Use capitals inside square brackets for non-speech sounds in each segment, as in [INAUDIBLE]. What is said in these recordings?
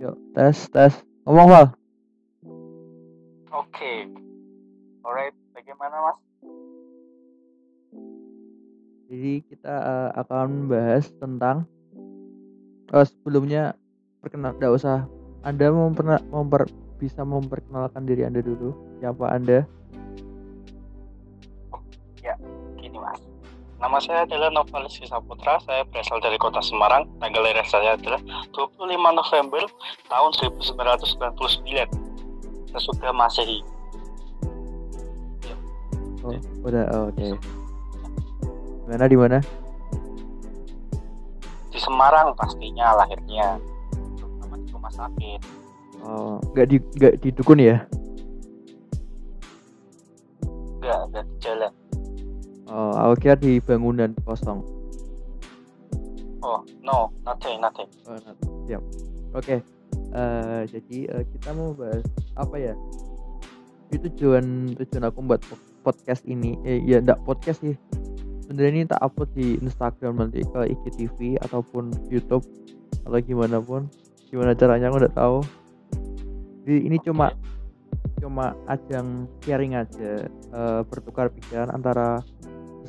Yuk, tes, tes. Ngomong, Val. Oke. Alright, bagaimana Mas? Jadi kita eh, akan membahas tentang eh, sebelumnya perkenal enggak usah Anda memperna- memper bisa memperkenalkan diri Anda dulu. Siapa Anda? Nama saya adalah Novalis Saputra. Saya berasal dari kota Semarang. Tanggal lahir saya adalah 25 November tahun 1999. Sesudah Masehi. Oh, udah oh, oke. Mana di mana? Di Semarang pastinya lahirnya. Terutama di rumah sakit. Oh, enggak di enggak di dukun ya? Enggak, enggak di jalan. Oh, aku kira di bangunan kosong. Oh, no, nothing, nothing. Oh, nah, siap. Oke. Eh, jadi eh, kita mau bahas apa ya? Itu tujuan tujuan aku buat po- podcast ini. Eh, ya enggak podcast sih. Sebenarnya ini tak upload di Instagram nanti ke IGTV ataupun YouTube atau gimana pun. Gimana caranya aku udah tahu. Jadi ini cuma cuma ajang sharing aja eh, bertukar pikiran antara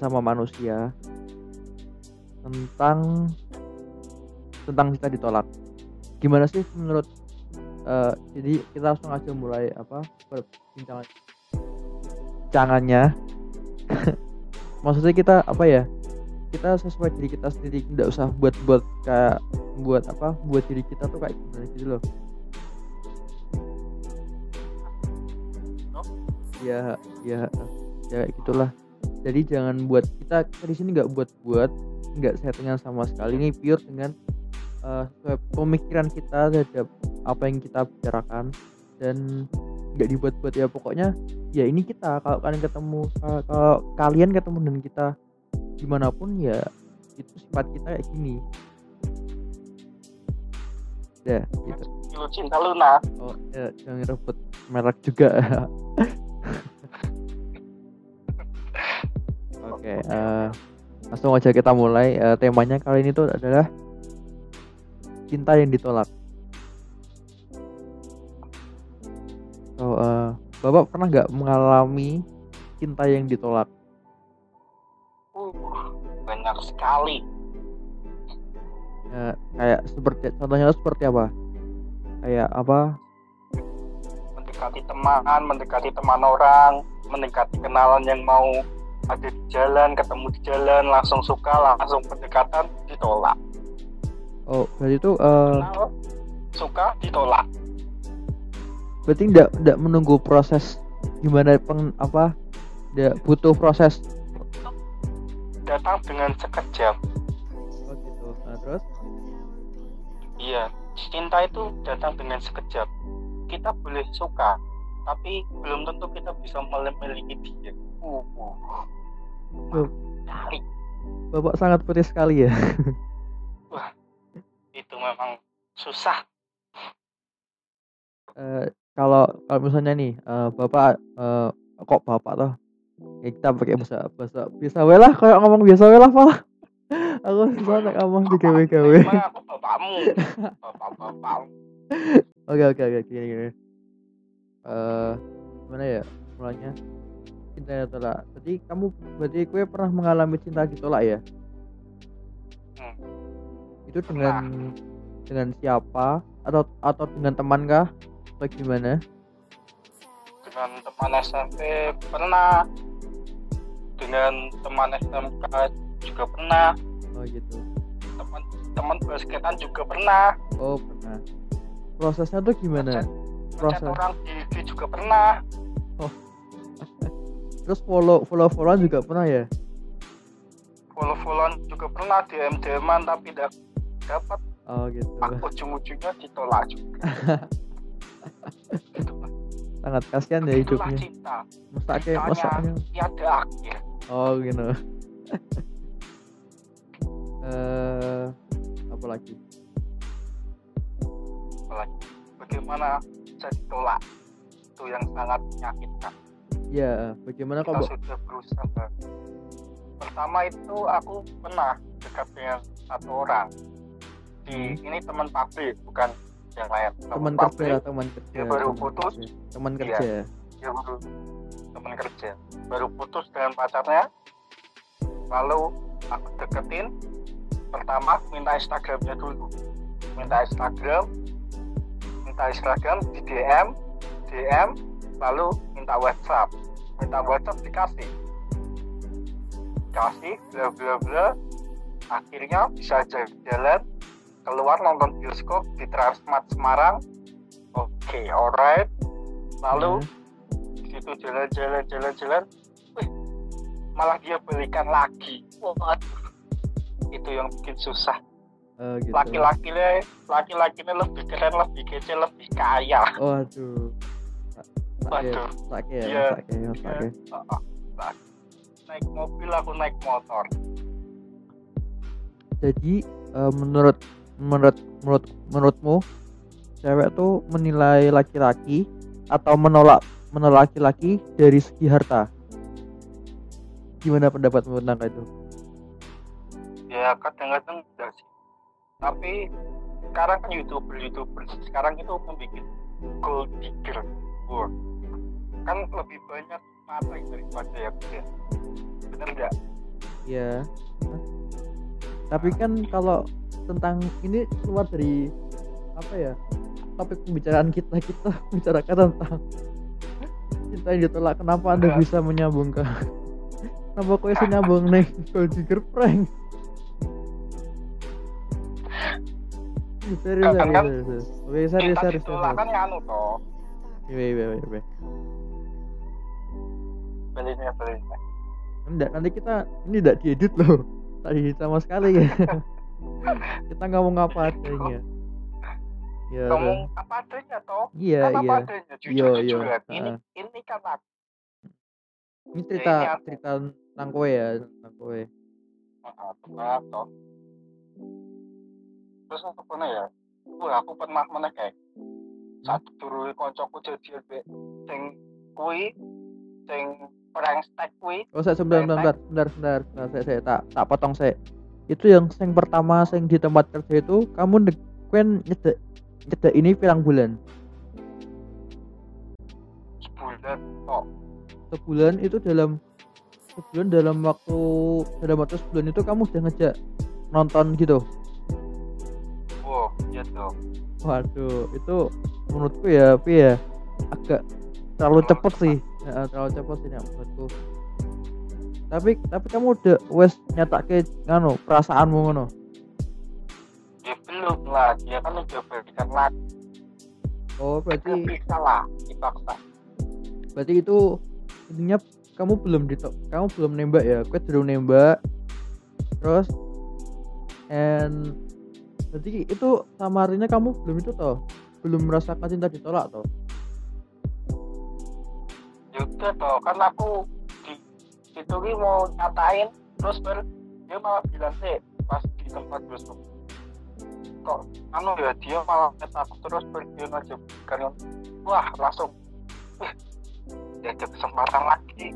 sesama manusia tentang tentang kita ditolak. Gimana sih menurut eh, jadi kita langsung aja mulai apa perbincangan cangannya [LAUGHS] maksudnya kita apa ya? Kita sesuai diri kita sendiri tidak usah buat buat kayak buat apa buat diri kita tuh kayak gimana gitu loh. Ya ya ya gitulah jadi jangan buat kita kita di sini nggak buat buat nggak settingan sama sekali. Ini pure dengan eh, sesuai pemikiran kita terhadap apa yang kita bicarakan dan nggak dibuat-buat. Ya pokoknya ya ini kita. Kalau kalian ketemu kalau- kalau kalian ketemu dengan kita di mana pun ya itu sifat kita kayak gini. Ya gitu. Cinta Luna. oh ya jangan rebut merek juga [LAUGHS] oke eh, langsung aja kita mulai. Eh, temanya kali ini tuh adalah cinta yang ditolak. So eh, bapak pernah nggak mengalami cinta yang ditolak? Uh, banyak sekali. Eh, kayak seperti contohnya seperti apa? Kayak apa? Mendekati teman, mendekati teman orang, mendekati kenalan yang mau ada di jalan, ketemu di jalan, langsung suka, langsung pendekatan, ditolak. oh berarti itu Kenal, suka, ditolak. berarti tidak tidak menunggu proses gimana peng apa tidak butuh proses Datang dengan sekejap. oh gitu nah, terus Iya, cinta itu datang dengan sekejap. Kita boleh suka, tapi belum tentu kita bisa memiliki dia. Uh, uh. Sekali. bapak sangat putih sekali ya Itu memang susah. Eh, kalau kalau misalnya nih eh, bapak eh, kok bapak toh ya kita pakai bahasa bahasa biasa wae lah kayak ngomong biasa wae lah pak [LAUGHS] aku susah nek ngomong di gawe gawe aku bapakmu. Bapak-bapakmu. [LAUGHS] oke oke oke gini gini eh gimana ya mulanya cinta yang ditolak berarti kamu berarti kue pernah mengalami cinta ditolak ya? Hmm. itu dengan dengan siapa? Atau atau dengan teman kah? Atau gimana? Dengan teman SMP pernah. Dengan teman SMK juga pernah. Oh gitu. Teman teman basketan juga pernah. Oh pernah. Prosesnya tuh gimana? Ngechat proses. orang di IG juga pernah [LAUGHS] terus follow follow followan juga pernah ya? Follow followan juga pernah DM DMan tapi tidak dapat oh gitu. Ujung-ujungnya ditolak juga. [LAUGHS] Sangat kasihan ya hidupnya. cinta. Cintanya masaknya tiada akhir. Oh gitu. [LAUGHS] Eh apa lagi? Apalagi? Bagaimana bisa ditolak? Itu yang sangat menyakitkan ya bagaimana kok sudah berusaha pertama itu aku pernah dekat dengan satu orang. Di Hmm. ini teman pabrik bukan yang lain. Teman kerja teman kerja dia baru teman putus. kerja. teman Iya. kerja. dia baru teman kerja. Baru putus dengan pacarnya. Lalu aku deketin. Pertama minta Instagramnya dulu. Minta Instagram. Minta Instagram di DM DM lalu minta WhatsApp. Minta WhatsApp dikasih. Dikasih bla bla bla. Akhirnya bisa jalan keluar nonton bioskop di Transmart Semarang. Oke alright. Lalu Hmm. di situ jalan-jalan jalan-jalan wih malah dia belikan lagi. Waduh itu yang bikin susah. Oh, gitu. laki-lakinya laki-lakinya lebih keren lebih kece lebih kaya. Waduh. Sake sake sake. Nah, naik mobil aku naik motor. Jadi eh, menurut menurut menurut menurutmu cewek tuh menilai laki-laki atau menolak menolak laki-laki dari segi harta? Gimana pendapatmu tentang itu? ya kadang-kadang enggak sih. Tapi sekarang kan youtuber youtuber. Sekarang itu membuat gold digger Kan lebih banyak mata daripada yang dia bener nggak Iya. Tapi kan kalau tentang ini keluar dari apa ya? Topik pembicaraan kita kita [LAUGHS] bicarakan tentang cinta yang ditolak. Kenapa anda bisa menyambung ke? Kenapa kau bisa nyambung nih gold digger prank? [LAUGHS] serius, Kan- serius, kan serius. Oke, serius, kita serius, ditolak kan serius. nganu toh Iya, iya, iya, iya. belinya belinya Enggak, nanti kita ini tidak diedit loh. Tadi sama sekali ya. [LAUGHS] kita ngomong apa adanya. Ya, ngomong apa adanya toh iya, kan apa iya. adanya Iya, jujur iya. jujuran ini Heeh. ini kan aku Ini cerita ini aku. cerita tentang kowe ya, tentang kowe. Toh terus apa mana ya Wah, aku pernah mana turu koncoku jadi be sing kui sing prank stack kui Oh, saya sebentar, sebentar, sebentar, sebentar, saya, saya tak tak potong saya. Itu yang yang pertama yang di tempat kerja itu kamu de, kuen nyedek nyedek ini pirang bulan. sebulan kok Sebulan itu dalam sebulan dalam waktu dalam waktu sebulan itu kamu sudah ngejak nonton gitu. Iya tuh Waduh, itu menurutku ya, tapi ya agak terlalu cepet sih, Ya, terlalu cepet sih Nek, menurutku. Tapi tapi kamu udah wes nyatake ngano perasaanmu ngono. ya belum lah dia kan udah berikan lagi Oh, berarti bisa lah dipaksa berarti itu intinya kamu belum ditok, kamu belum nembak ya, gue belum nembak. Terus and berarti itu sama kamu belum itu toh, belum merasakan cinta ditolak toh. udah toh kan aku di situ mau nyatain terus ber dia malah bilang sih pas di tempat bioskop kok anu ya dia malah aku terus ber dia ngajak kan wah langsung wih ya ada kesempatan lagi.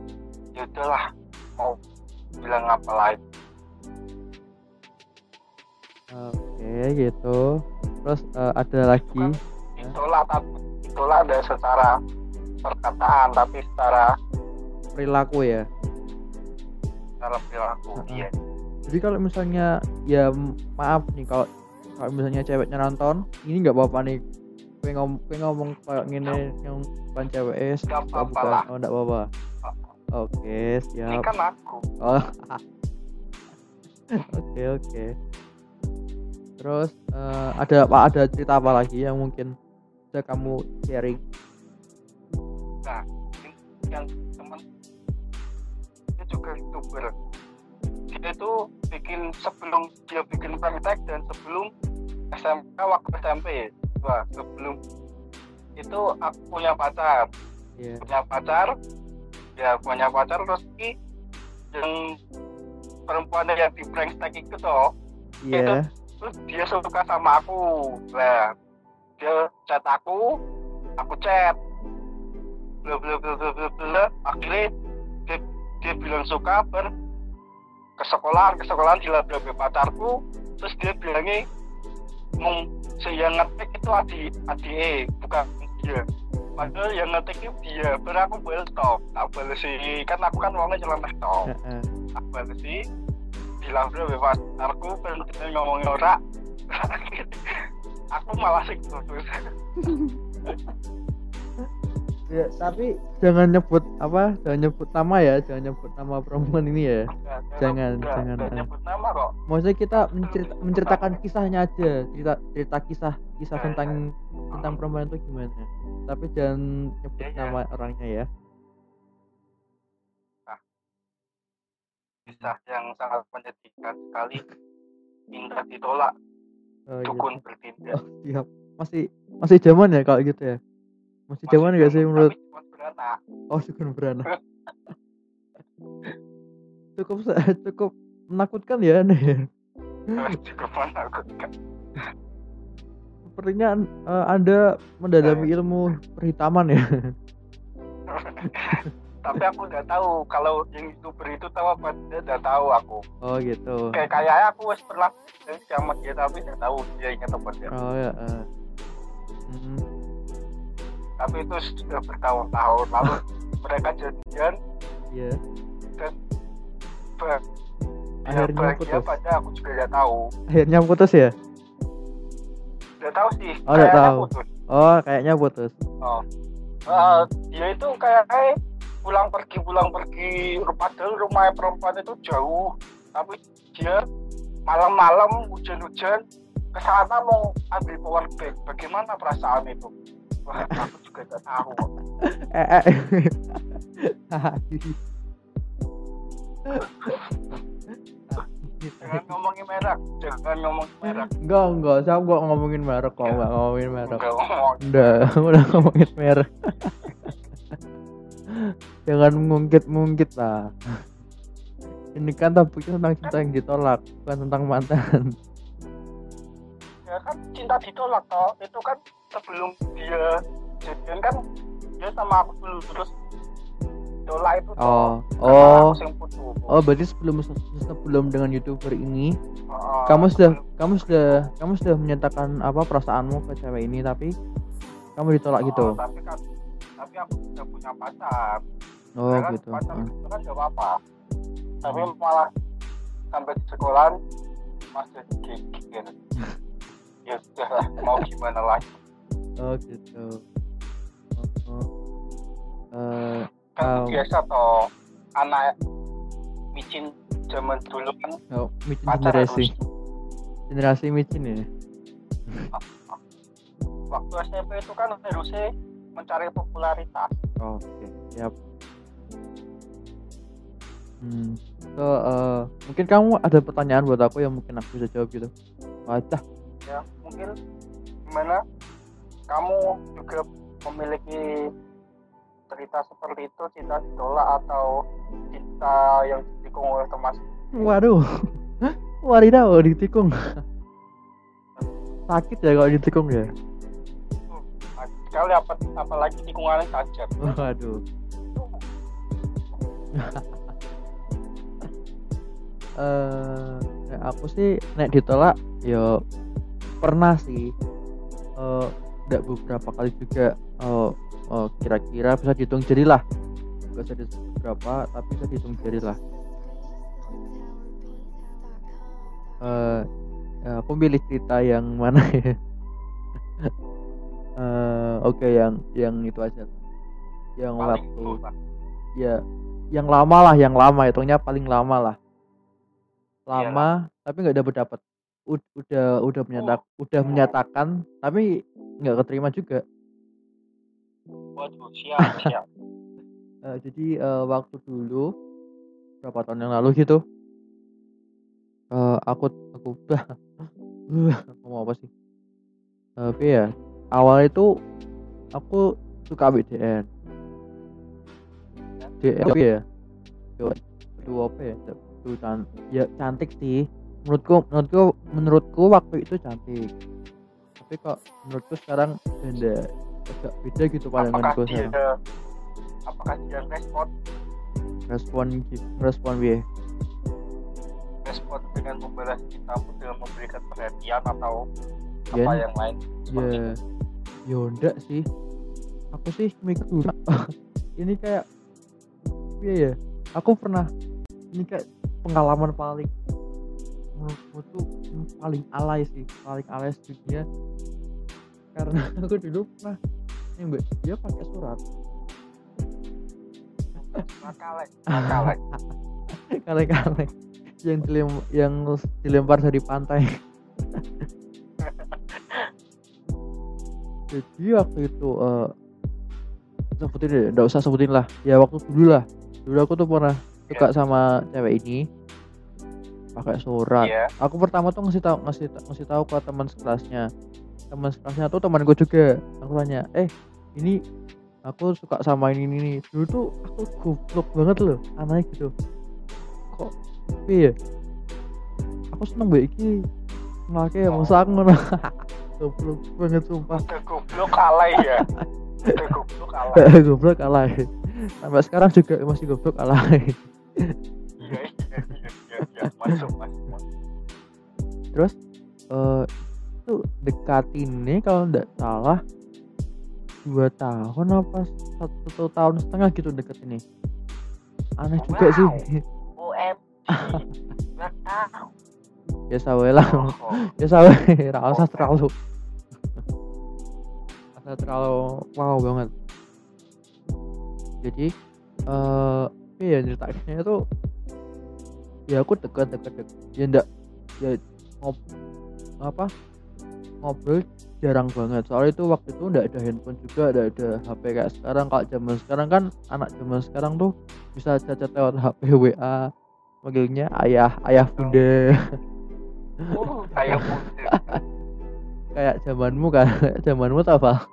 Ya udahlah mau bilang apa lagi Oke, gitu. Terus eh, ada lagi ditolak tapi ditolak ada secara perkataan tapi secara perilaku ya. secara perilaku Heeh. dia Jadi kalau misalnya ya maaf nih kalau kalau misalnya ceweknya nonton, ini nggak apa-apa nih. Gue ngom gue ngomong kayak gini yang bukan cewek es, Nggak apa-apa lah. Oh, nggak apa-apa. Oke, ini siap. kan aku Oh. [LAUGHS] Oke, oke. Terus eh, ada apa ada cerita apa lagi yang mungkin bisa kamu sharing? yang teman dia juga youtuber dia itu bikin sebelum dia bikin praktek dan sebelum SMK waktu SMP wah sebelum itu aku punya pacar Iya. punya pacar ya punya pacar terus yang perempuan yang di prank stack itu toh Iya. Terus dia suka sama aku. Lah dia chat aku aku chat. Bla bla bla bla bla bla. Akhirnya dia, dia bilang suka ber ke sekolahan ke sekolahan dilabrak pacarku. Terus dia bilangnya si yang ngetik itu adi adi e bukan dia. Padahal yang ngetik itu dia baru aku balas top tak balas sih kan aku kan uangnya top Heeh. tak balas sih bilang bro bebas aku pengen ngomongin ora aku malah sih Ya, tapi jangan nyebut apa? Jangan nyebut nama ya, jangan nyebut nama perempuan ini ya. Jangan, Udah, jangan, ah. nyebut nama kok Maksudnya kita mencerita- menceritakan kisahnya aja, cerita cerita kisah kisah Ya, tentang tentang perempuan itu gimana. Tapi jangan nyebut Ya, ya. nama orangnya ya. Kisah yang sangat menyedihkan sekali hingga ditolak Oh, iya. dukun bertindak Oh, siap. Masih masih zaman ya kalau gitu ya. Masih zaman Masih gak sih menurut. Oh, dukun beranak. [LAUGHS] cukup [LAUGHS] cukup menakutkan ya ya. [LAUGHS] cukup menakutkan Sepertinya eh, Anda mendalami ilmu perhitaman ya. Tapi aku udah tahu kalau yang youtuber itu tahu apa dia udah tahu aku Oh gitu. kayak kayaknya aku wes pernah sama dia tapi udah tahu dia ingat apa dia Oh ya. eh. Hmm, tapi itu sudah bertahun-tahun lalu [LAUGHS] mereka jadian Iya. ba- ya, Akhirnya bahagia putus. pada aku juga udah tahu Akhirnya putus ya? udah tahu sih Oh, kayaknya tahu. putus Oh, kayaknya putus. oh. Eh, dia itu kayak kayak pulang pergi pulang pergi. Padahal rumah perempuan itu jauh. Tapi dia malam-malam hujan-hujan ke sana mau ambil power bank. Bagaimana perasaan itu? Wah, aku juga gak tahu. Jangan ngomongin merek jangan ngomongin merek. Enggak, enggak. Saya enggak ngomongin merek kok, enggak ngomongin merek. Enggak Udah, [LAUGHS] udah ngomongin merek. Jangan mengungkit-mungkit lah. Ini kan topiknya tentang cinta yang ditolak, bukan tentang mantan. ya kan cinta ditolak toh itu kan sebelum dia jadian kan dia sama aku dulu terus tolak itu Oh, toh. Oh, putus. oh, berarti sebelum sebelum dengan youtuber ini, Oh, kamu sudah, sebelum- kamu sudah, kamu sudah menyatakan apa perasaanmu ke cewek ini, tapi kamu ditolak oh, gitu. tapi kan tapi aku sudah punya pacar Oh, kan, gitu. Ah. itu kan gak apa-apa tapi malah sampai di sekolah masih gigir ya sudah mau gimana lagi Oh, gitu. Oh, oh. Eh, kan Oh. biasa toh anak micin zaman dulu kan oh, micin generasi, harus generasi micin ya. [LAUGHS] waktu SMP itu kan harusnya mencari popularitas Oh, Oke, siap. Hmm. So, eh, mungkin kamu ada pertanyaan buat aku yang mungkin aku bisa jawab gitu. Wacah. ya mungkin gimana kamu juga memiliki cerita seperti itu cinta ditolak atau cinta yang ditikung oleh teman Waduh. [LAUGHS] Wadidaw, ditikung. Sakit ya kalau ditikung ya. sekali apa apalagi tikungannya tajam Waduh. [LAUGHS] Eh, nek aku sih nek ditolak ya pernah sih. Eh, enggak beberapa kali juga eh eh, kira-kira bisa dihitung jari lah. Gak bisa disebut berapa, tapi bisa dihitung jari lah. Eh, ya, aku pilih cerita yang mana ya? [LAUGHS] Eh, Oke, yang yang itu aja. Yang paling waktu ya yang lama lah yang lama hitungnya paling lama lah lama tapi nggak dapet dapet. Ud- udah udah menyatak udah Oh. menyatakan tapi nggak keterima juga. Waduh siap siap. [LAUGHS] Eh, jadi eh, waktu dulu berapa tahun yang lalu gitu eh, aku aku [LAUGHS] ngomong apa sih? Tapi ya awal itu aku suka BDN DN tapi ya dua apa ya Duh, can- ya cantik sih. Menurutku menurutku menurutku waktu itu cantik. Tapi kok menurutku sekarang beda agak beda gitu pandanganku dia sekarang. apakah dia respon? Respon respon dia respon dengan membalas cintamu dengan memberikan perhatian atau apa Yen, yang lain? Ya ya enggak sih. Aku sih mikir [LAUGHS] ini kayak iya ya? Aku pernah ini kayak pengalaman paling menurutku tuh paling alay sih paling alay dunia karena [LAUGHS] aku dulu pernah mbak dia pakai surat. Makalek makalek kale-kale [LAUGHS] yang dilem yang dilempar dari pantai. [LAUGHS] Jadi waktu itu eh sebutin deh nggak usah sebutin lah. Ya waktu dulu lah. Dulu aku tuh pernah suka sama cewek ini pakai surat. Iya. Aku pertama tuh ngasih tahu ngasih ngasih tahu ke teman sekelasnya. Teman sekelasnya tuh teman gue juga. Aku tanya eh ini aku suka sama ini ini, ini. dulu tuh aku goblok banget loh aneh gitu. Kok iya aku seneng mbak iki ngelake ya masa aku ngono? [LAUGHS] Goblok banget sumpah. Goblok alay ya? [LAUGHS] Goblok alay. Goblok kalah sampai sekarang juga masih goblok iya masuk masuk masuk. terus eh itu dekat ini kalau nggak salah dua tahun apa satu tahun setengah gitu deket ini. Aneh juga Wow. sih. Ya sawe lah. Oh, ya sawe. Ra usah terlalu. rasa terlalu wow banget. Jadi eh iya ceritanya itu ya aku deket deket deket ya ndak ya ngob apa ngobrol jarang banget. Soalnya itu waktu itu ndak ada handphone juga ndak ada HP kayak sekarang. Kalau zaman sekarang kan anak zaman sekarang tuh bisa cacat lewat HP [LAUGHS] WA manggilnya ayah ayah bunda. Uh, ayo mundur [LAUGHS] kayak zamanmu kan zamanmu tuh apa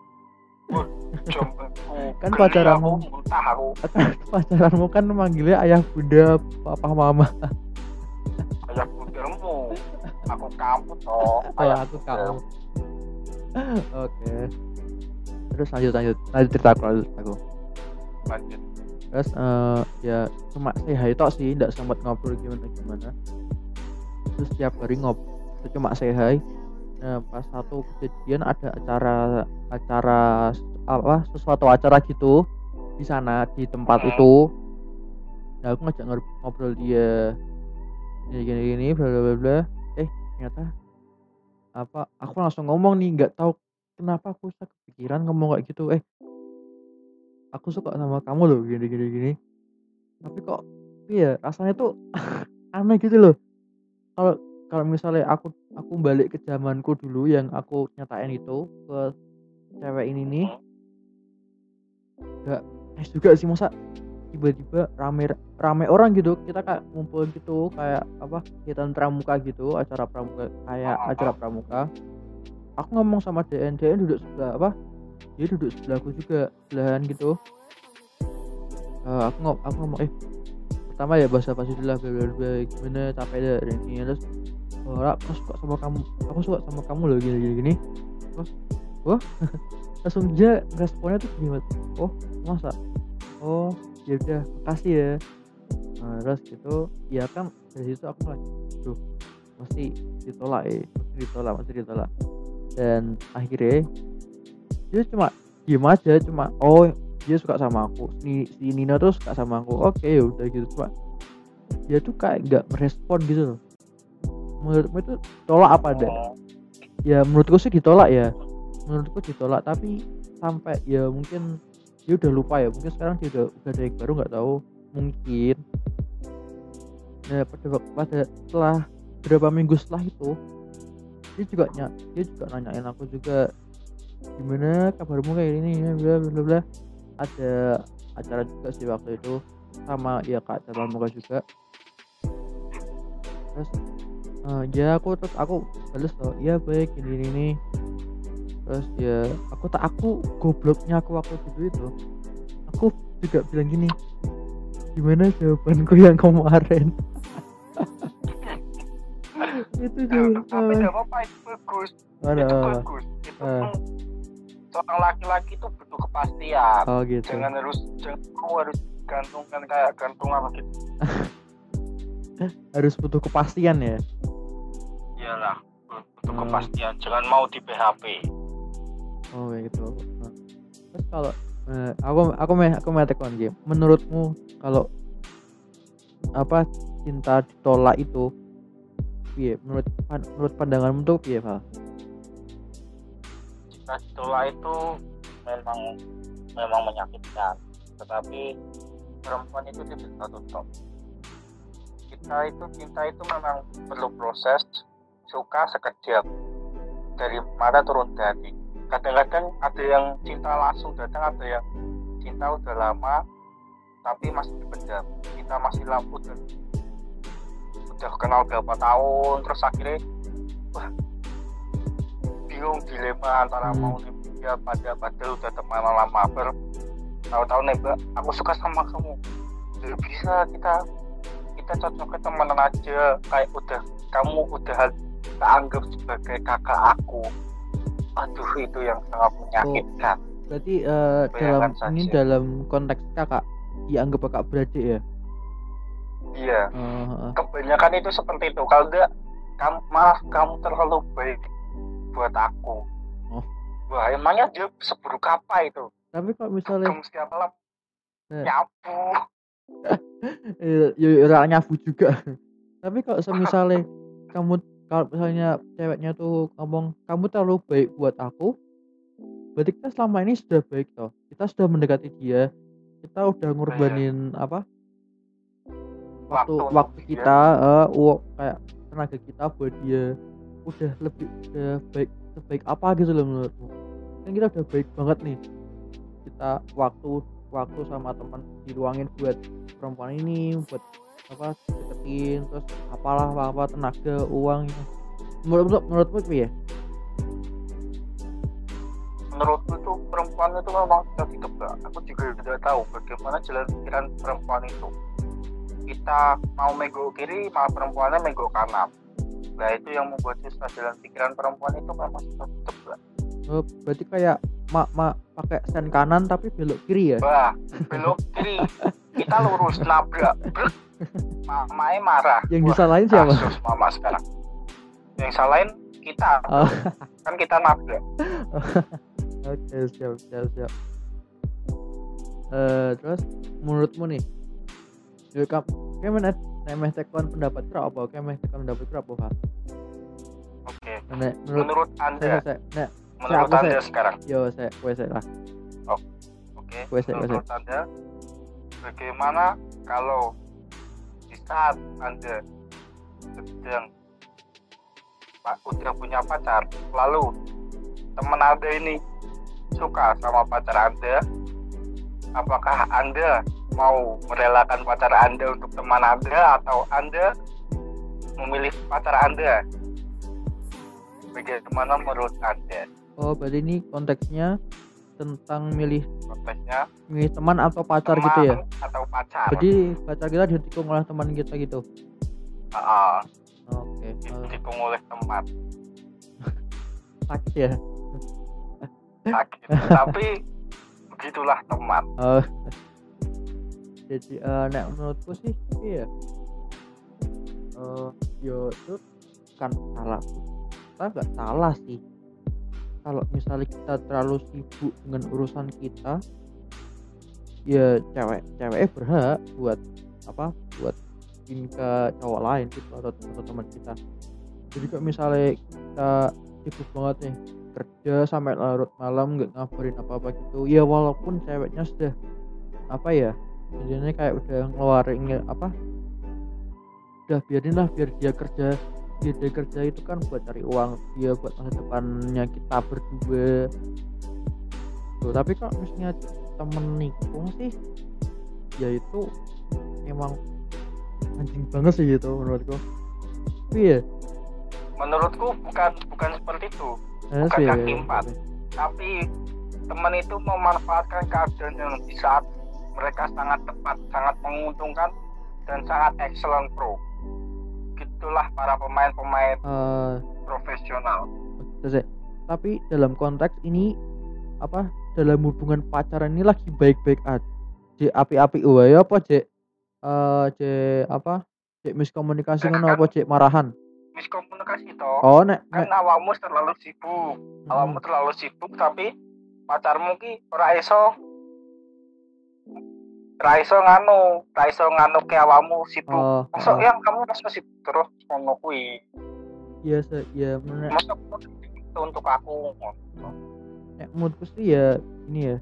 Kan pacaranmu. kan [LAUGHS] pacaranmu kan manggilnya ayah bunda papa mama. ayah [LAUGHS] aku toh. Kalau ayah aku bundar. kamu oke. Terus lanjut lanjut. Lanjut cerita aku lanjut aku. Lanjut. Terus eh, ya cuma say hi tok sih nggak sempat ngobrol gimana gimana. Terus setiap hari ngobrol cuma say hi nah pas satu kejadian ada acara acara apa sesuatu acara gitu di sana di tempat Hmm. itu. Nah aku ngajak ngob- ngobrol dia. Gini gini gini bla bla bla ternyata apa aku langsung ngomong nih nggak tahu kenapa aku bisa kepikiran ngomong kayak gitu. Eh aku suka sama kamu loh gini gini gini. Tapi kok iya rasanya tuh [LAUGHS] aneh gitu loh. Kalau kalau misalnya aku aku balik ke zamanku dulu yang aku nyatain itu ke cewek ini nih nggak es juga sih masa tiba-tiba rame rame orang gitu. Kita kayak ngumpul gitu kayak apa kegiatan pramuka gitu acara pramuka kayak Oh, oh, acara pramuka. Aku ngomong sama DN DN duduk sebelah apa dia duduk sebelahku juga sebelahan gitu. Eh, aku ngom aku ngomong eh pertama ya bahasa pasti dulu lah gimana capek deh ini terus oh aku suka sama kamu aku suka sama kamu loh gini gini gini. Terus wah [LAUGHS] langsung dia responnya tuh banget. oh masa? Oh ya udah makasih ya. Nah, terus gitu ya kan dari situ aku mulai duh mesti ditolak ya mesti ditolak mesti ditolak. Dan akhirnya dia cuma diem aja cuma oh dia suka sama aku si, si Nina tuh suka sama aku. Oke ya udah gitu cuma dia tuh kayak nggak merespon gitu loh. Menurutmu itu tolak apa ada Oh, ya menurutku sih ditolak ya. Menurutku ditolak tapi sampai ya mungkin dia udah lupa ya mungkin sekarang dia udah, udah ada yang baru nggak tahu. Mungkin. Nah pada pada setelah berapa minggu setelah itu dia juga ny dia juga nanyain aku juga gimana kabarmu kayak ini ya bla bla bla ada acara juga sih waktu itu sama ya kak cabang muka juga. Terus eh, ya aku terus aku balas tuh iya baik ini ini, ini terus ya aku tak aku gobloknya aku waktu dulu itu. Aku juga bilang gini gimana jawabanku yang kemarin? [LAUGHS] Itu eh, tuh tapi gak apa-apa itu bagus. Ada itu bagus itu Ah. seorang laki-laki itu butuh kepastian. Oh gitu. Jangan harus jangan kamu harus gantungkan kayak gantung apa gitu. [LAUGHS] Harus butuh kepastian ya? Iyalah butuh butuh Hmm. kepastian. Jangan mau di PHP oh gitu. Nah, terus kalau eh, aku aku aku tekon game. Menurutmu kalau apa cinta ditolak itu piye? Menurut menurut pandanganmu tuh piye Val? jika ditolak itu memang memang menyakitkan. Tetapi perempuan itu tidak bisa tutup. Kita itu cinta itu memang perlu proses suka sekejap. Dari mata turun ke hati kadang-kadang ada yang cinta langsung datang ada yang cinta udah lama tapi masih dipendam. Kita masih lampu dan udah kenal berapa tahun terus akhirnya wah bingung dilema antara Hmm. mau nembak pada padahal udah temenan lama. Ber tahu-tahu nembak aku suka sama kamu. Nggak bisa kita kita cocoknya temenan aja. Kayak udah kamu udah tak anggap sebagai kakak aku aduh itu yang sangat menyakitkan. Berarti eh, dalam Bayangkan ini saja. dalam konteks kakak dianggap kakak beradik ya? Iya. Eh, eh. kebanyakan itu seperti itu. Kalau enggak kamu maaf kamu terlalu baik buat aku. Oh. wah emangnya dia seburuk apa itu? Tapi kalau misalnya kamu setiap malam Nah. nyapu. [LAUGHS] Eh, ya ya, ora nyabu juga. [LAUGHS] Tapi kalau [LAUGHS] misalnya kamu kalau misalnya ceweknya tuh ngomong kamu terlalu baik buat aku berarti kita selama ini sudah baik toh. Kita sudah mendekati dia. Kita udah ngorbanin apa? Waktu Waktu waktu, kita eh, uang kayak tenaga kita buat dia udah lebih udah baik sebaik apa gitu loh menurutmu. Kan kita udah baik banget nih. Kita waktu waktu sama teman diluangin buat perempuan ini buat apa deketin terus apalah apa, apa tenaga uang gitu. menurut menurutmu ya? Menurutku tuh perempuan itu memang tidak ditebak aku juga tidak tahu bagaimana jalan pikiran perempuan itu. Kita mau mego kiri malah perempuannya mego kanan. Nah itu yang membuat susah jalan pikiran perempuan itu memang tidak ditebak oh, berarti kayak mak mak pakai sen kanan tapi belok kiri ya? Wah, belok kiri. Kita lurus nabrak brek. Marah. Yang Wah, disalahin siapa? kasus mama sekarang. Yang salahin kita. Oh. kan kita nabrak. [LAUGHS] Oke siap siap siap. Eh terus menurutmu nih, ya kam, kayak nemeh tekon pendapat kira apa? Kayak meh tekon pendapat kira apa? Fat? oke. Menurut saya, anda. Saya, nek menurut aku, anda saya. sekarang yo saya, kue saya lah. Oke, Wes, wes, menurut Anda bagaimana kalau di saat Anda sedang Pak udah punya pacar, lalu teman Anda ini suka sama pacar Anda, apakah Anda mau merelakan pacar Anda untuk teman Anda atau Anda memilih pacar Anda? Bagaimana menurut Anda? Oh berarti ini konteksnya tentang milih Konteksnya milih teman atau pacar teman gitu ya? atau pacar? Jadi pacar kita ditikung oleh teman kita gitu. Ah, Oke. eh, ditikung oleh teman [LAUGHS] sakit ya. sakit [LAUGHS] tapi begitulah teman Oh. Jadi eh nek menurutku sih iya. Eh yo itu kan salah. Kita nggak salah sih. Kalau misalnya kita terlalu sibuk dengan urusan kita, ya cewek cewek berhak buat apa? Buat in ke cowok lain gitu atau, atau teman kita. Jadi kalau misalnya kita sibuk banget nih kerja sampai larut malam nggak ngabarin apa apa gitu ya walaupun ceweknya sudah apa ya jadinya kayak udah ngeluarin nge- apa udah biarin lah biar dia kerja dia kerja itu kan buat cari uang dia buat masa depannya kita berdua. Tuh, tapi kalau misalnya temen nikung sih ya itu emang anjing banget sih gitu menurutku. Tapi ya menurutku bukan bukan seperti itu. Eh, Bukan sih, kaki empat. tapi teman itu memanfaatkan keadaan yang di saat mereka sangat tepat sangat menguntungkan dan sangat excellent pro gitulah para pemain-pemain eh, profesional. ya, tapi dalam konteks ini apa dalam hubungan pacaran ini lagi baik-baik aja Cek api-api wae apa cek? Eh cek apa cek miskomunikasi ngono apa cek marahan? Miskomunikasi toh. Oh nek kan nek. awakmu terlalu sibuk. Awakmu Hmm. terlalu sibuk tapi pacarmu ki ora iso ora iso nganu ora iso nganu ke awakmu sibuk. Oh, masuk oh, yang kamu masuk sibuk terus ngono kuwi. Iya se ya menurut masuk itu untuk aku nek menurutku sih ya ini ya.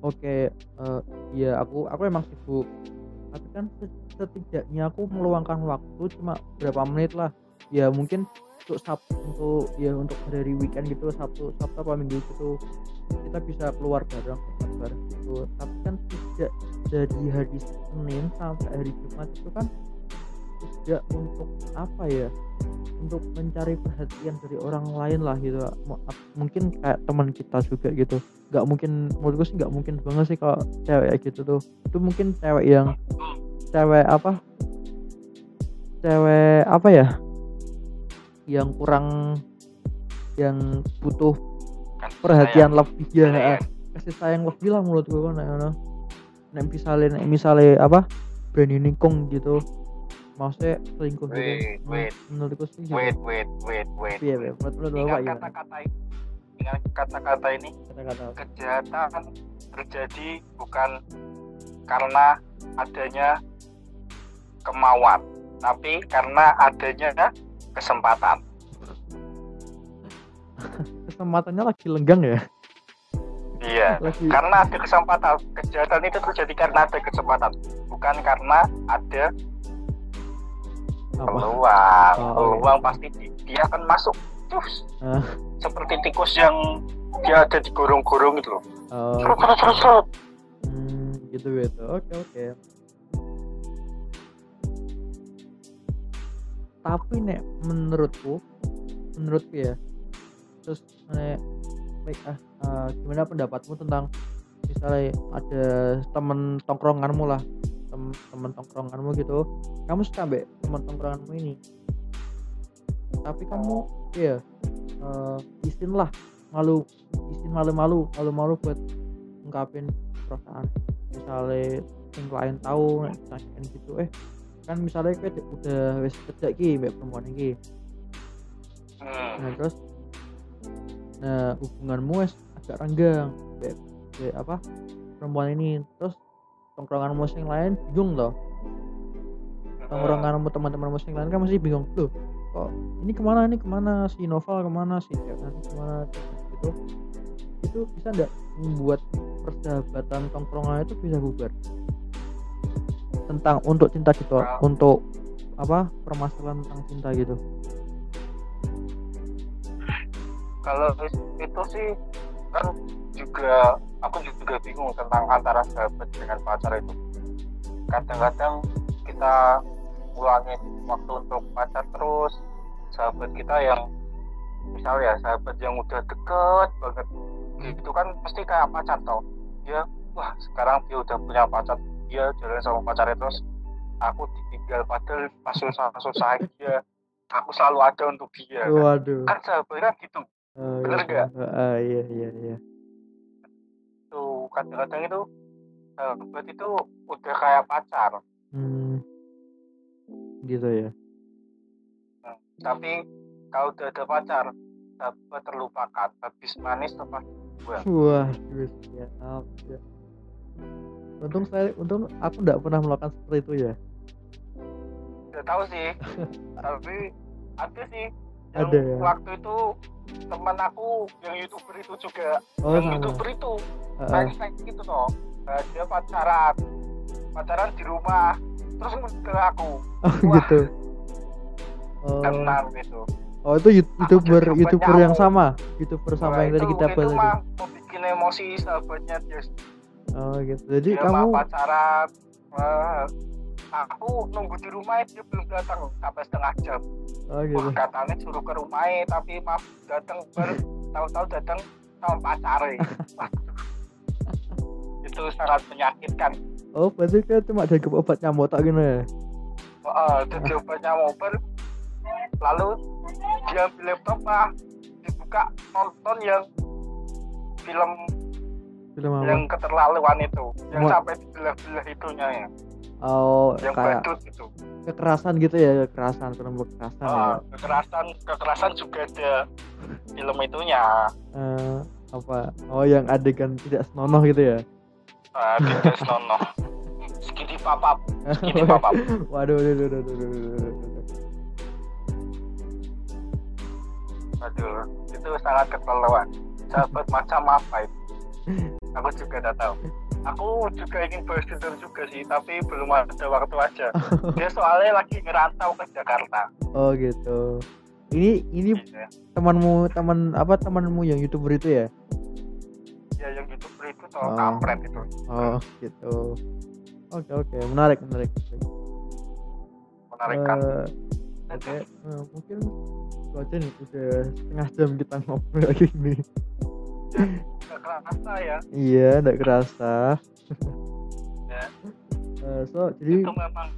Oke eh, ya aku aku emang sibuk. Tapi kan se- setidaknya aku meluangkan waktu cuma berapa menit lah. Ya mungkin untuk sabtu untuk ya untuk hari weekend gitu sabtu sabtu apa minggu gitu kita bisa keluar bareng makan bareng gitu. Tapi kan tidak dari hari senin sampai hari jumat itu kan tidak untuk apa ya untuk mencari perhatian dari orang lain lah gitu. Mungkin kayak teman kita juga gitu. Nggak mungkin menurutku sih nggak mungkin banget sih kalau cewek gitu tuh. Itu mungkin cewek yang cewek apa cewek apa ya yang kurang yang butuh perhatian lebih ya Iya. eh, kasih sayang lebih lah menurutku kan nek ngono. nek misalnya nek misalnya apa Brandi nikung gitu maksudnya selingkuh gitu Wait, wait. menurutku sih gitu. wait wait wait wait Iya, iya, menurut menurut ingat bapak gimana? kata-kata ini ingat kata-kata ini Kata-kata. kejahatan terjadi bukan karena adanya kemauan tapi karena adanya kesempatan Kesempatannya lagi lenggang ya. iya Lagi karena ada kesempatan kejahatan itu terjadi karena ada kesempatan bukan karena ada apa? peluang Oh, peluang pasti di- dia akan masuk terus Ah. seperti tikus yang dia ada di gorong-gorong itu loh Oh, serut, serut. hmm, gitu gitu. Oke oke. Tapi nek menurutku, menurutku ya, terus nek baik ah eh, gimana pendapatmu tentang misalnya ada temen tongkronganmu lah, tem temen tongkronganmu gitu, kamu suka ambek temen tongkronganmu ini, tapi kamu ya eh, izin lah malu izin malu-malu malu-malu buat ungkapin perasaan. Misalnya yang lain tahu nek ditanyain gitu eh kan misalnya de- udah wis kerja ki mbak perempuan iki. Hmm. nah terus nah hubunganmu wis agak renggang mbak mbak apa perempuan ini. Terus tongkronganmu yang lain bingung loh tongkronganmu teman-temanmu yang lain kan masih bingung loh kok ini ke mana ini ke mana? Si Noval ke mana? Si Jangan ke mana? Gitu. Itu bisa nggak membuat persahabatan tongkrongan itu bisa bubar tentang untuk cinta gitu untuk apa permasalahan tentang cinta gitu. Kalau itu sih kan juga aku juga bingung tentang antara sahabat dengan pacar itu. Kadang-kadang kita ngulangin waktu untuk pacar terus sahabat kita yang misalnya sahabat yang udah deket banget. Gitu kan pasti kayak pacar tau dia wah sekarang dia udah punya pacar dia jalan sama pacarnya terus aku ditinggal padahal pas susah-susah dia aku selalu ada untuk dia. Kan, waduh. Kan sahabat kan gitu Eh, bener iya, nggak? eh, iya iya iya. Tuh kadang-kadang itu sahabat itu udah kayak pacar. Hmm. gitu ya. Tapi kalau udah ada pacar sahabat terlupakan. Habis manis tempat buah wah ya ya untung saya untung aku nggak pernah melakukan seperti itu ya. Udah tahu sih. [LAUGHS] Tapi ada sih. Yang Ada ya? waktu itu teman aku yang youtuber itu juga. Oh yang sama. Youtuber itu. Heeh. fake gitu toh. Nah, dia pacaran. Pacaran di rumah. Terus ngundang ke aku. Oh Wah. gitu. Oh. Tenang gitu. Oh itu youtuber youtuber yang sama? Youtuber sama Wah, yang tadi itu- kita itu bahas tadi. mah mau bikin emosi sahabatnya dia oh gitu. Jadi dia kamu pacaran Wah, aku nunggu di rumah dia belum datang sampai setengah jam. Oh gitu. Wah katanya suruh ke rumahnya tapi maaf datang baru [LAUGHS] tahu-tahu datang sama pacarnya Wah, [LAUGHS] itu sangat menyakitkan. Oh berarti kan cuma jaga obat nyamuk tak gini? Ya Wah, itu jawabannya mobil lalu dia ambil laptop lah dibuka nonton yang film film apa? Yang keterlaluan itu. Yang Wah. sampai dibelah-belah itunya ya. Oh yang kayak badut itu. kekerasan gitu ya kekerasan film kekerasan ya. Ah, kekerasan kekerasan juga ada film itunya. Eh, apa? Oh yang adegan tidak senonoh gitu ya? Uh, tidak senonoh. Segini papap segini papap waduh waduh waduh waduh, waduh, waduh, waduh. aduh itu sangat keterlaluan. Sahabat macam apa itu aku juga tidak tahu. Aku juga ingin Tinder juga sih tapi belum ada waktu aja. [LAUGHS] Dia soalnya lagi ngerantau ke Jakarta. Oh gitu. Ini ini Iya. temanmu teman apa temanmu yang youtuber itu ya? Ya yang youtuber itu tuh Oh. kampret itu. Oh gitu. Oke oke. Menarik menarik menarik. Kan Eh, oke. Eh, mungkin itu aja nih udah setengah jam kita ngobrol [LAUGHS] lagi ini nggak kerasa ya. Iya nggak kerasa. Ya. Eh, so jadi itu memang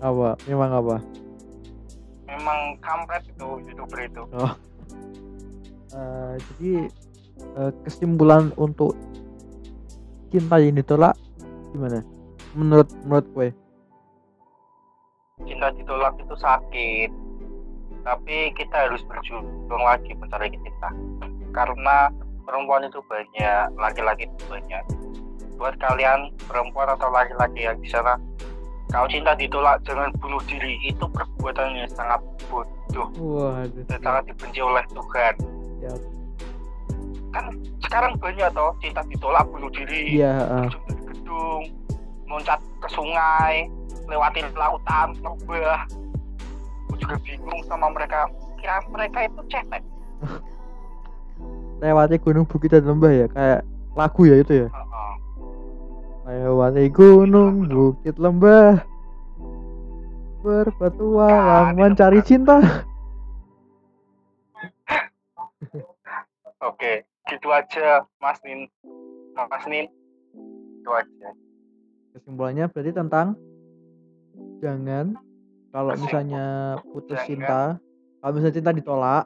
apa? Memang apa? Memang kampret itu youtuber itu. Eh, jadi eh, kesimpulan untuk cinta yang ditolak gimana? Menurut menurut gue cinta ditolak itu sakit. Tapi kita harus berjuang lagi mencari cinta. Karena perempuan itu banyak laki-laki itu banyak. Buat kalian perempuan atau laki-laki yang di sana kalau cinta ditolak jangan bunuh diri. Itu perbuatan yang sangat bodoh. Waduh. Dan sangat dibenci oleh Tuhan. Siap. kan sekarang banyak toh cinta ditolak bunuh diri. Iya eh, terjun dari gedung loncat ke sungai lewatin lautan lembah aku juga bingung sama mereka. Kira mereka itu cetek [LAUGHS] lewati gunung bukit dan lembah ya kayak lagu ya itu ya? Lewati gunung bukit lembah. Berpetualang itu mencari cinta. [LAUGHS] Oke gitu aja Mas Nin. Mas Nin. Itu aja. Kesimpulannya berarti tentang jangan kalau misalnya putus Jangan. cinta kalau misalnya cinta ditolak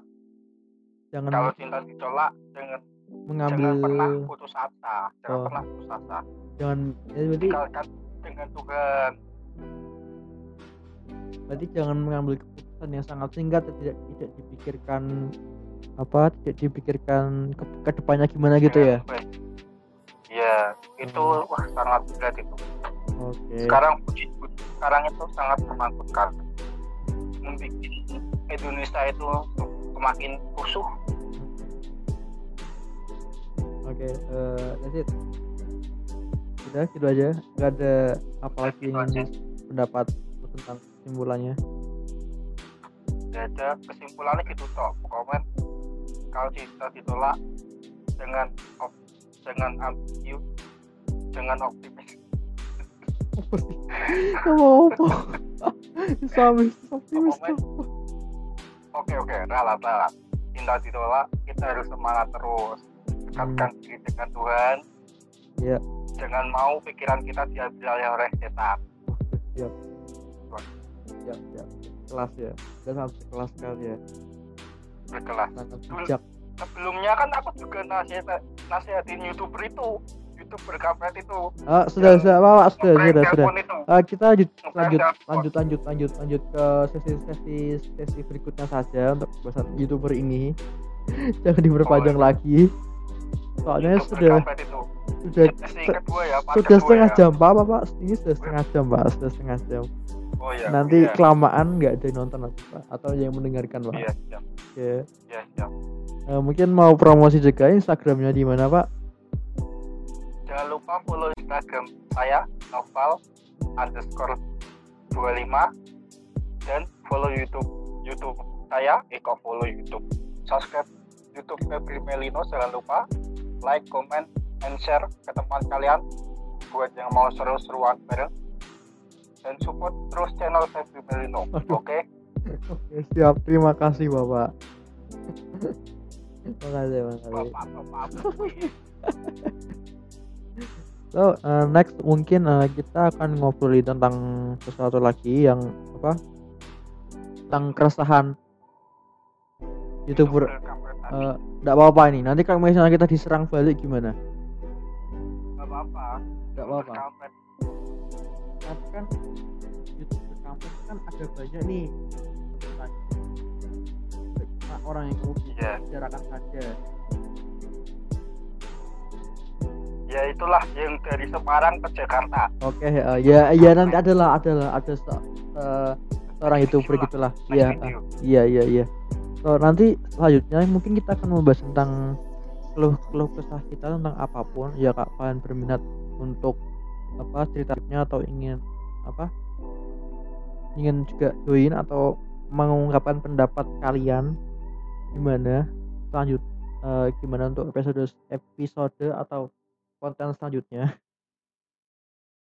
jangan kalau cinta ditolak jangan mengambil jangan pernah putus asa jangan Oh. pernah putus asa jangan ya berarti tinggalkan dengan Tuhan berarti jangan mengambil keputusan yang sangat singkat dan tidak tidak dipikirkan apa tidak dipikirkan ke, ke depannya gimana gitu ya. Iya, itu Hmm. wah sangat berat itu. oke Sekarang sekarang itu sangat menakutkan. Membuat Indonesia itu semakin rusuh. oke eh that's it udah gitu aja nggak ada apa lagi yang pendapat tentang kesimpulannya Tidak ada kesimpulannya gitu toh. Komen kalau cinta ditolak dengan op, dengan ambigu, dengan optimis. [LAUGHS] mau apa [LAUGHS] sampai optimis Komen. Oke oke, ralat ralat. Cinta ditolak, kita harus semangat terus. Dekatkan diri dengan Tuhan. Iya. Jangan mau pikiran kita diambil oleh setan. siap siap siap kelas ya dan sangat kelas sekali ya Berkelas. sangat bijak sebelumnya kan aku juga nasihat nasihatin youtuber itu youtuber kampret itu. Ah sudah sudah. Apa, sudah sudah sudah. telepon itu. Ah, kita lanjut lanjut lanjut lanjut lanjut lanjut ke sesi sesi sesi berikutnya saja untuk bahasan youtuber ini. [LAUGHS] Jangan diperpanjang Oh, lagi. Soalnya YouTuber sudah sudah ya sudah setengah ya. jam pak pak ini sudah setengah jam pak sudah setengah jam. Oh iya nanti iya. kelamaan nggak ada yang nonton pak atau yang mendengarkan pak. Iya siap. Oke. Iya siap. Eh, mungkin mau promosi juga instagramnya di mana pak jangan lupa follow instagram saya novel underscore 25 dan follow youtube. Youtube saya Eko follow youtube. Subscribe youtube Febri Melino jangan lupa like comment and share ke teman kalian buat yang mau seru-seruan bareng. Dan support terus channel Febri Melino oke? Oke siap. Terima kasih bapak. [LAUGHS] Makasih makasih. Bapak-bapak [LAUGHS] So uh, next mungkin uh, kita akan ngobrolin tentang sesuatu lagi yang apa tentang keresahan youtuber. kampret Tidak apa-apa ini. Nanti kalau misalnya kita diserang balik gimana? nggak apa-apa Nggak apa-apa. Kampret. tapi kan youtuber kampus kan ada banyak nih cuma orang yang Iya. bicarakan saja ya itulah yang dari Semarang ke Jakarta. Oke eh, ya ya nanti adalah adalah ada eh, seorang youtuber Next gitulah. Next iya iya iya iya. So nanti selanjutnya mungkin kita akan membahas tentang keluh keluh kesah kita tentang apa pun. Ya kak kalian berminat untuk apa ceritanya atau ingin apa ingin juga join atau mengungkapkan pendapat kalian gimana? Selanjut eh, gimana untuk episode episode atau konten selanjutnya.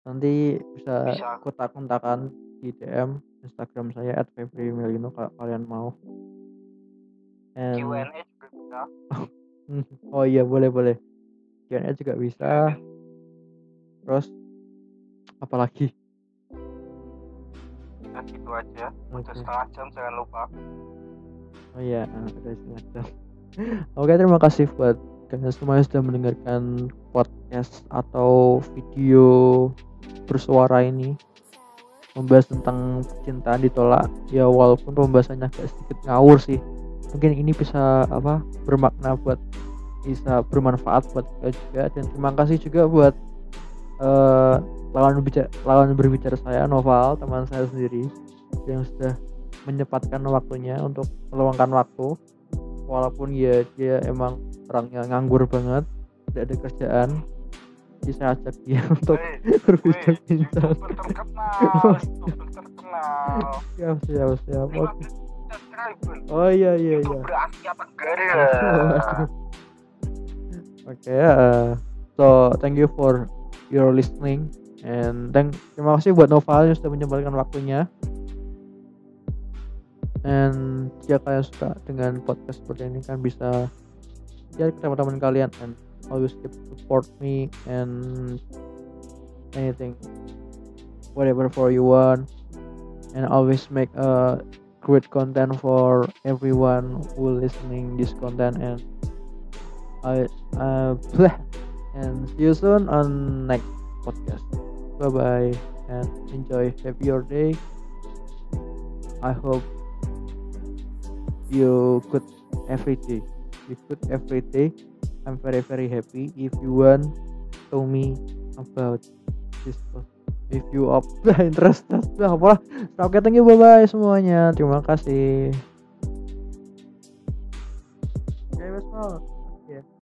Nanti bisa Bisa. kontak-kontakan di DM Instagram saya at Melino kalau kalian mau. And- Q&A juga bisa. [LAUGHS] Hmm, oh iya boleh boleh. Q&A juga bisa. Terus apalagi? Ya gitu aja. Udah Oke. setengah jam jangan lupa. Oh iya, ah, udah setengah jam. [LAUGHS] Oke, terima kasih buat kalian semua yang sudah mendengarkan podcast atau video bersuara ini membahas tentang percintaan ditolak. Ya walaupun pembahasannya agak sedikit ngawur sih. Mungkin ini bisa apa bermakna buat bisa bermanfaat buat kita juga dan terima kasih juga buat eh, lawan berbicara lawan berbicara saya Noval teman saya sendiri yang sudah menyempatkan waktunya untuk meluangkan waktu walaupun ya dia emang orangnya nganggur banget tidak ada kerjaan. Jadi saya ajak dia [LAUGHS] untuk youtuber [LAUGHS] terkenal siap siap siap. Oke. subscriber. Oh iya iya iya. Youtuber Asia Tenggara. [LAUGHS] Oke eh, so thank you for your listening. And thank terima kasih buat Noval yang sudah menyempatkan waktunya. And jika kalian suka dengan podcast seperti ini kan bisa ke teman-teman kalian and always keep support me and anything whatever for you want. And always make a great content for everyone who listening this content and I uh and see you soon on next podcast. Bye bye and enjoy. Have your day. I hope you good every day good every day. I'm very very happy. If you want, to me about this post. If you up [LAUGHS] interested, ya apa apalah Oke, thank you, bye bye semuanya. Terima kasih. Okay.